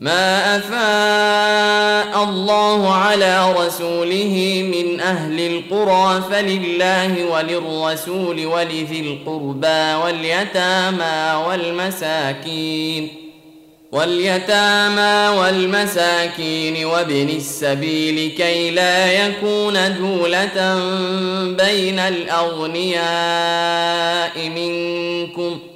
ما افاء الله على رسوله من أهل القرى فلله وللرسول ولذي القربى واليتامى والمساكين واليتامى والمساكين وابن السبيل كي لا يكون دولة بين الأغنياء منكم ۖ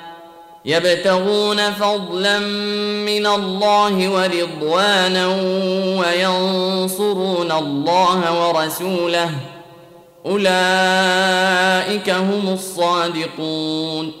يبتغون فضلا من الله ورضوانا وينصرون الله ورسوله. أولئك هم الصادقون.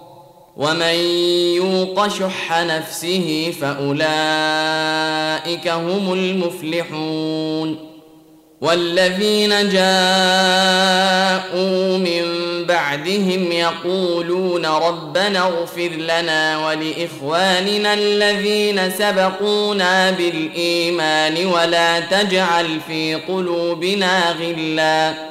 ومن يوق شح نفسه فأولئك هم المفلحون والذين جاءوا من بعدهم يقولون ربنا اغفر لنا ولإخواننا الذين سبقونا بالإيمان ولا تجعل في قلوبنا غلا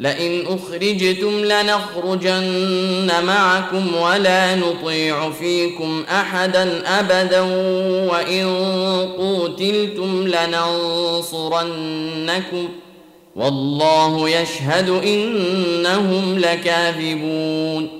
لئن أخرجتم لنخرجن معكم ولا نطيع فيكم أحدا أبدا وإن قوتلتم لننصرنكم والله يشهد انهم لكاذبون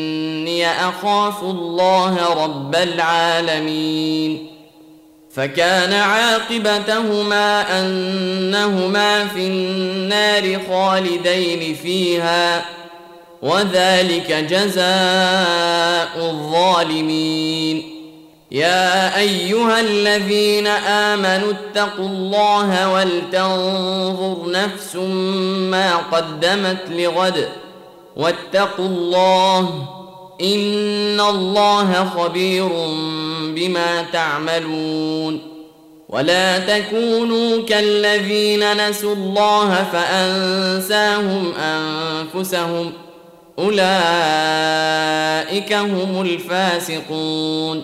أخاف الله رب العالمين فكان عاقبتهما أنهما في النار خالدين فيها وذلك جزاء الظالمين. يا أيها الذين آمنوا اتقوا الله ولتنظر نفس ما قدمت لغد واتقوا الله ان الله خبير بما تعملون ولا تكونوا كالذين نسوا الله فانساهم انفسهم اولئك هم الفاسقون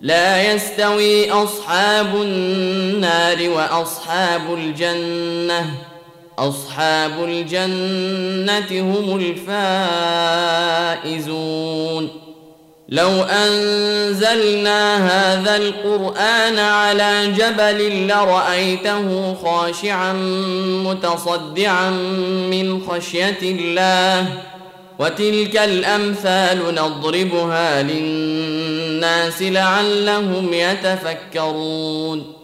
لا يستوي اصحاب النار واصحاب الجنه أصحاب الجنة هم الفائزون. لو أنزلنا هذا القرآن على جبل لرأيته خاشعا متصدعا من خشية الله وتلك الأمثال نضربها للناس لعلهم يتفكرون.